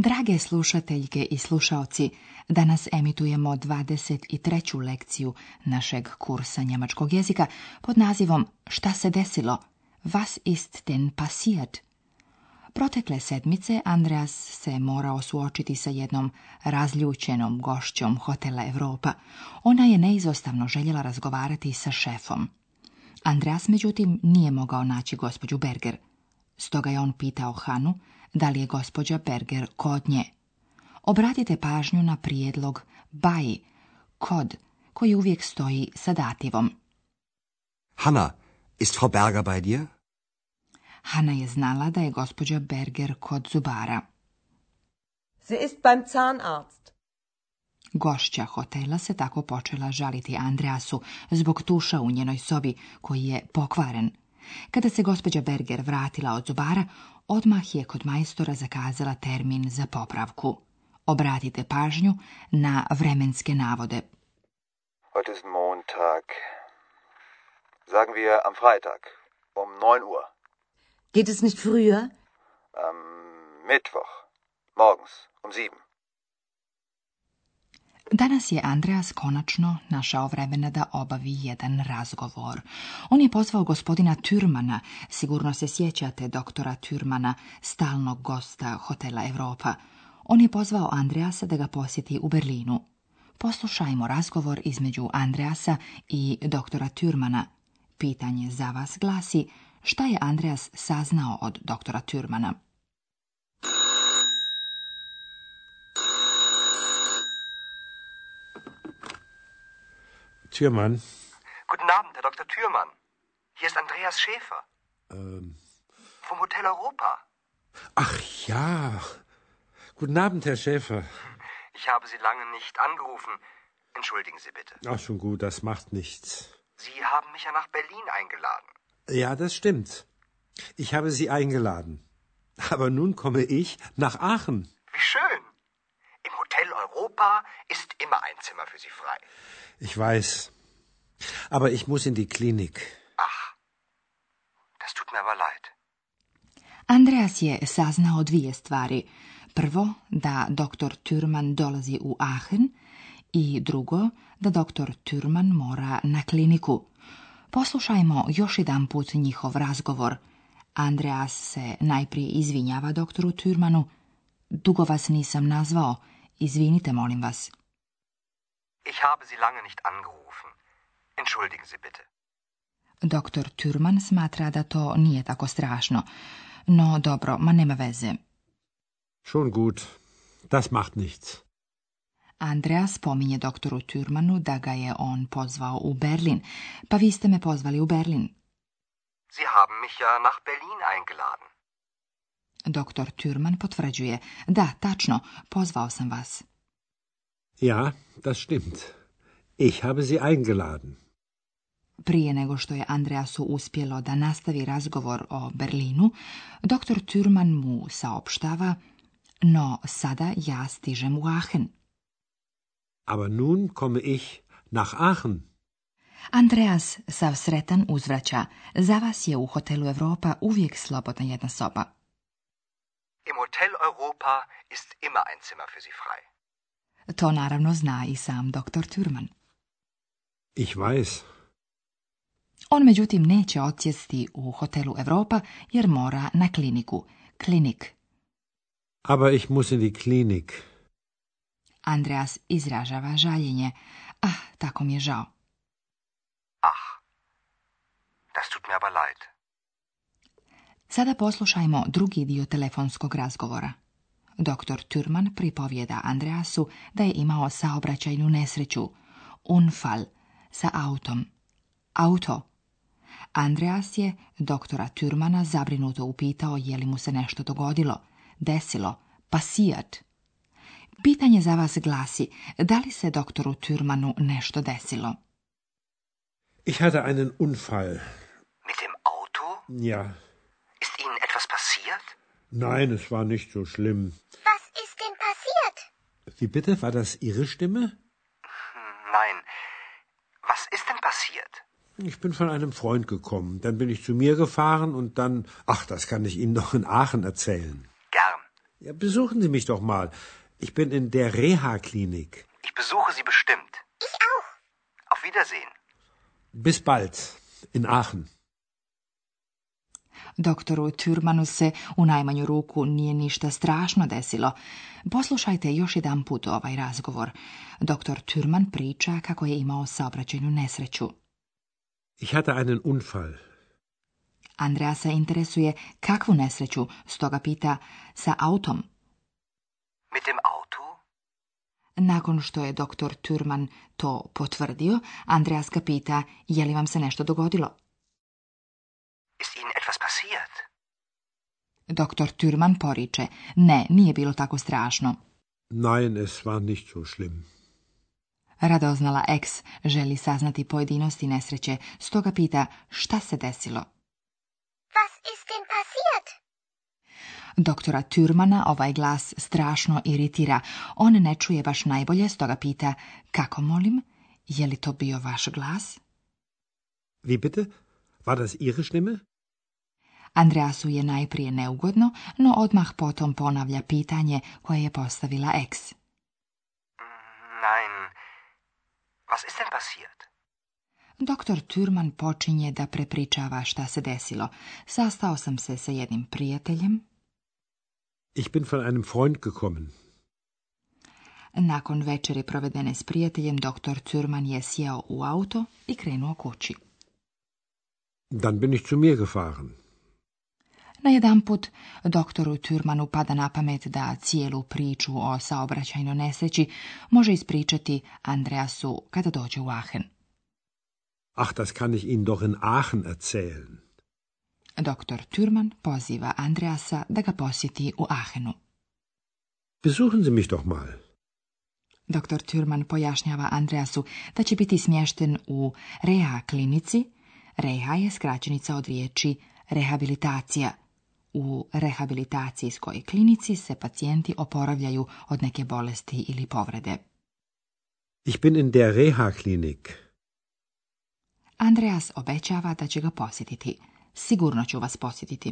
Drage slušateljke i slušaoci, danas emitujemo 23. lekciju našeg kursa njemačkog jezika pod nazivom Šta se desilo? Was ist denn passiert? Protekle sedmice Andreas se morao suočiti sa jednom razljučenom gošćom hotela Europa. Ona je neizostavno željela razgovarati sa šefom. Andreas međutim nije mogao naći gospođu Berger. Stoga je on pitao Hanu da li je gospođa Berger kod nje. Obratite pažnju na prijedlog by, kod, koji uvijek stoji sa dativom. Hanna, ist Frau Berger bei dir? Hanna je znala da je gospođa Berger kod zubara. Sie ist beim Zahnarzt. Gošća hotela se tako počela žaliti Andreasu zbog tuša u njenoj sobi koji je pokvaren. Kada se gospođa Berger vratila od zubara, odmah je kod majstora zakazala termin za popravku. Obratite pažnju na vremenske navode. Heute ist Montag. Sagen wir am Freitag um 9 Uhr. Geht es nicht früher? Am Mittwoch morgens um 7. Danas je Andreas konačno našao vremena da obavi jedan razgovor. On je pozvao gospodina Türmana, sigurno se sjećate doktora Türmana, stalnog gosta hotela Europa. On je pozvao Andreasa da ga posjeti u Berlinu. Poslušajmo razgovor između Andreasa i doktora Türmana. Pitanje za vas glasi šta je Andreas saznao od doktora Türmana. Thürmann. Guten Abend, Herr Dr. Thürmann. Hier ist Andreas Schäfer. Ähm. Vom Hotel Europa. Ach ja. Guten Abend, Herr Schäfer. Ich habe Sie lange nicht angerufen. Entschuldigen Sie bitte. Ach, schon gut, das macht nichts. Sie haben mich ja nach Berlin eingeladen. Ja, das stimmt. Ich habe Sie eingeladen. Aber nun komme ich nach Aachen. Wie schön. Europa ist immer ein Zimmer für Sie frei. Ich weiß. Aber ich muss in die Klinik. Ach, das tut Andreas je saznao dvije stvari. Prvo, da doktor Türman dolazi u Aachen i drugo, da doktor Türman mora na kliniku. Poslušajmo još jedan put njihov razgovor. Andreas se najprije izvinjava doktoru Türmanu. Dugo vas nisam nazvao, Izvinite, molim vas. Ich habe Sie lange nicht angerufen. Entschuldigen Sie bitte. Doktor Türman smatra da to nije tako strašno. No dobro, ma nema veze. Schon gut. Das macht nichts. Andrea spominje doktoru Türmanu da ga je on pozvao u Berlin. Pa vi ste me pozvali u Berlin. Sie haben mich ja nach Berlin eingeladen. Doktor Türman potvrđuje. Da, tačno, pozvao sam vas. Ja, das stimmt. Ich habe sie eingeladen. Prije nego što je Andreasu uspjelo da nastavi razgovor o Berlinu, doktor Türman mu saopštava, no sada ja stižem u Aachen. Aber nun komme ich nach Aachen. Andreas, sav sretan, uzvraća. Za vas je u hotelu Europa uvijek slobodna jedna soba. Im Hotel Europa ist immer ein Zimmer für Sie frei. To naravno zna i sam doktor Thurman. Ich weiß. On međutim neće odsjesti u hotelu Europa jer mora na kliniku. Klinik. Aber ich muss in die Klinik. Andreas izražava žaljenje. Ah, tako mi je žao. Ah, das tut mir aber leid. Sada poslušajmo drugi dio telefonskog razgovora. Doktor Turman pripovjeda Andreasu da je imao saobraćajnu nesreću, unfal, sa autom. Auto. Andreas je doktora Turmana zabrinuto upitao je li mu se nešto dogodilo, desilo, pasijat. Pitanje za vas glasi, da li se doktoru Turmanu nešto desilo? Ich hatte einen Unfall. Mit dem Auto? Ja. Nein, es war nicht so schlimm. Was ist denn passiert? Wie bitte, war das Ihre Stimme? Nein. Was ist denn passiert? Ich bin von einem Freund gekommen, dann bin ich zu mir gefahren und dann, ach, das kann ich Ihnen doch in Aachen erzählen. Gern. Ja, besuchen Sie mich doch mal. Ich bin in der Reha-Klinik. Ich besuche Sie bestimmt. Ich auch. Auf Wiedersehen. Bis bald in Aachen. Doktoru Turmanu se u najmanju ruku nije ništa strašno desilo. Poslušajte još jedan put ovaj razgovor. Doktor Turman priča kako je imao saobraćajnu nesreću. Ich hatte einen Unfall. Andreasa interesuje kakvu nesreću, stoga pita sa autom. Mit dem Auto? Nakon što je doktor Turman to potvrdio, Andreas ga pita je li vam se nešto dogodilo. Ist etwas Doktor Türman poriče. Ne, nije bilo tako strašno. Nein, es war nicht so schlimm. Radoznala eks želi saznati pojedinosti nesreće, stoga pita šta se desilo. Was ist denn passiert? Doktora Türmana ovaj glas strašno iritira. On ne čuje baš najbolje, stoga pita kako molim, je li to bio vaš glas? Wie bitte? War das Ihre Stimme? Andreasu je najprije neugodno, no odmah potom ponavlja pitanje koje je postavila Ex. Nein. Was ist denn passiert? Doktor Turman počinje da prepričava šta se desilo. Sastao sam se sa jednim prijateljem. Ich bin von einem Freund gekommen. Nakon večere provedene s prijateljem, doktor Turman je sjeo u auto i krenuo kući. Dann bin ich zu mir gefahren. Na jedan put doktoru Turmanu pada na pamet da cijelu priču o saobraćajnoj nesreći može ispričati Andreasu kada dođe u Aachen. Ach, das kann ich Ihnen doch in Aachen erzählen. Doktor Turman poziva Andreasa da ga posjeti u Ahenu. Besuchen Sie mich doch mal. Doktor Turman pojašnjava Andreasu da će biti smješten u Reha klinici. Reha je skraćenica od riječi rehabilitacija – u rehabilitacijskoj klinici se pacijenti oporavljaju od neke bolesti ili povrede. Ich bin in der Reha-Klinik. Andreas obećava da će ga posjetiti. Sigurno ću vas posjetiti.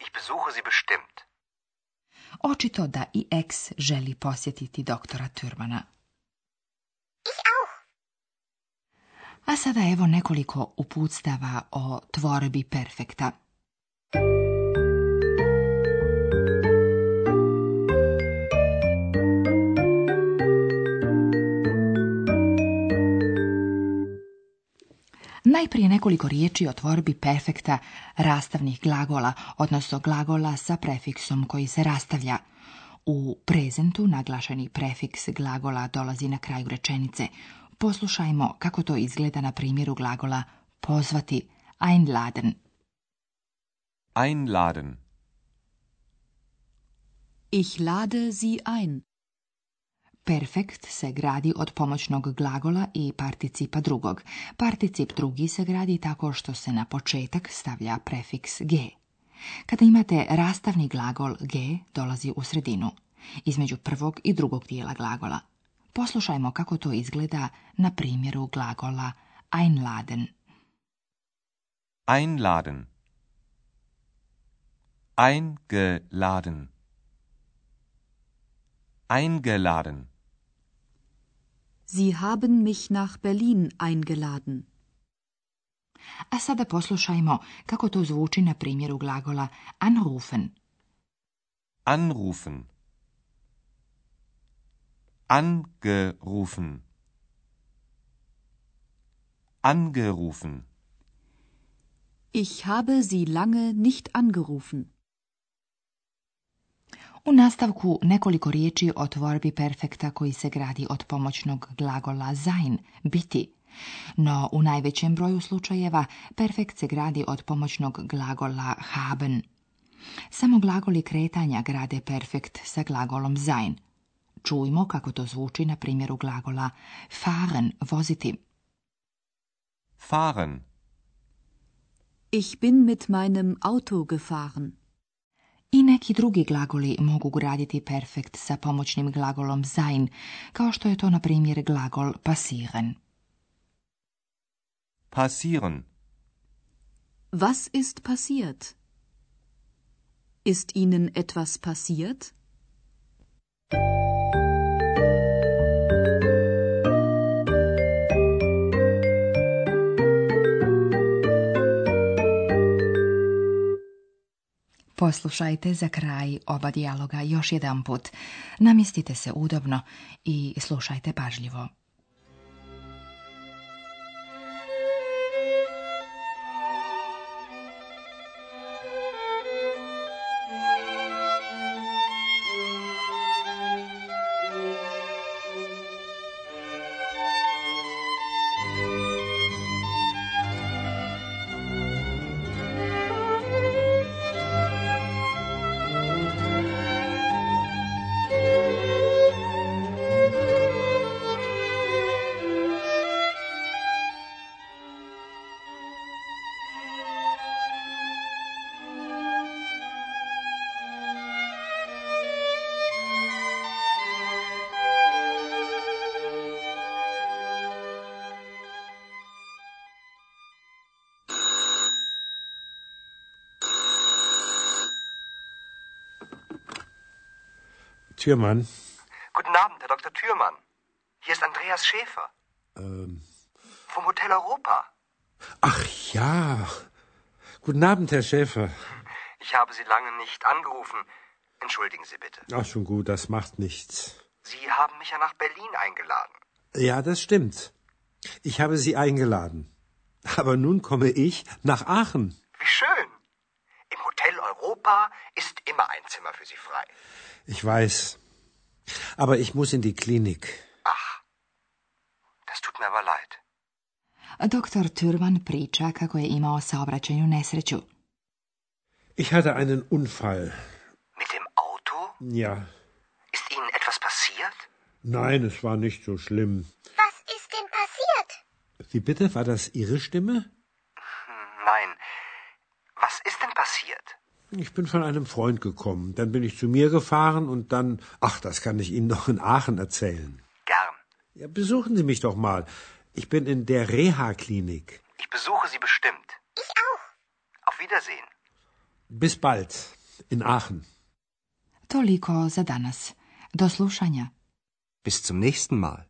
Ich besuche sie bestimmt. Očito da i ex želi posjetiti doktora Turmana. Ich auch. A sada evo nekoliko uputstava o tvorbi perfekta. Najprije nekoliko riječi o tvorbi perfekta rastavnih glagola, odnosno glagola sa prefiksom koji se rastavlja. U prezentu naglašeni prefiks glagola dolazi na kraju rečenice. Poslušajmo kako to izgleda na primjeru glagola pozvati einladen. Einladen. Ich lade sie ein. Perfekt se gradi od pomoćnog glagola i participa drugog. Particip drugi se gradi tako što se na početak stavlja prefiks g. Kada imate rastavni glagol g, dolazi u sredinu, između prvog i drugog dijela glagola. Poslušajmo kako to izgleda na primjeru glagola einladen. Einladen. Eingeladen. Eingeladen. Sie haben mich nach Berlin eingeladen. A sada poslušajmo kako to zvuči na primjeru glagola anrufen. Anrufen. Angerufen. Angerufen. Ich habe Sie lange nicht angerufen. U nastavku nekoliko riječi o tvorbi perfekta koji se gradi od pomoćnog glagola sein, biti. No u najvećem broju slučajeva perfekt se gradi od pomoćnog glagola haben. Samo glagoli kretanja grade perfekt sa glagolom sein. Čujmo kako to zvuči na primjeru glagola fahren, voziti. Fahren. Ich bin mit meinem Auto gefahren. I neki drugi glagoli mogu graditi perfekt sa pomoćnim glagolom sein, kao što je to na primjer glagol passieren. Passieren. Was ist passiert? Ist Ihnen etwas passiert? Poslušajte za kraj oba dijaloga još jedan put. Namjestite se udobno i slušajte pažljivo. Türmann. Guten Abend, Herr Dr. Thürmann. Hier ist Andreas Schäfer. Ähm. Vom Hotel Europa. Ach ja. Guten Abend, Herr Schäfer. Ich habe Sie lange nicht angerufen. Entschuldigen Sie bitte. Ach, schon gut, das macht nichts. Sie haben mich ja nach Berlin eingeladen. Ja, das stimmt. Ich habe Sie eingeladen. Aber nun komme ich nach Aachen. Wie schön. Im Hotel Europa ist immer ein Zimmer für Sie frei. Ich weiß. Aber ich muss in die Klinik. Ach, das tut mir aber leid. Dr. Türman priča kako je imao saobraćajnu nesreću. Ich hatte einen Unfall. Mit dem Auto? Ja. Ist Ihnen etwas passiert? Nein, es war nicht so schlimm. Was ist denn passiert? Wie bitte? War das Ihre Stimme? Ich bin von einem Freund gekommen. Dann bin ich zu mir gefahren und dann. Ach, das kann ich Ihnen noch in Aachen erzählen. Gern. Ja, besuchen Sie mich doch mal. Ich bin in der Reha-Klinik. Ich besuche Sie bestimmt. Ich auch. Auf Wiedersehen. Bis bald. In Aachen. Toliko za danas. Do slušanja. Bis zum nächsten Mal.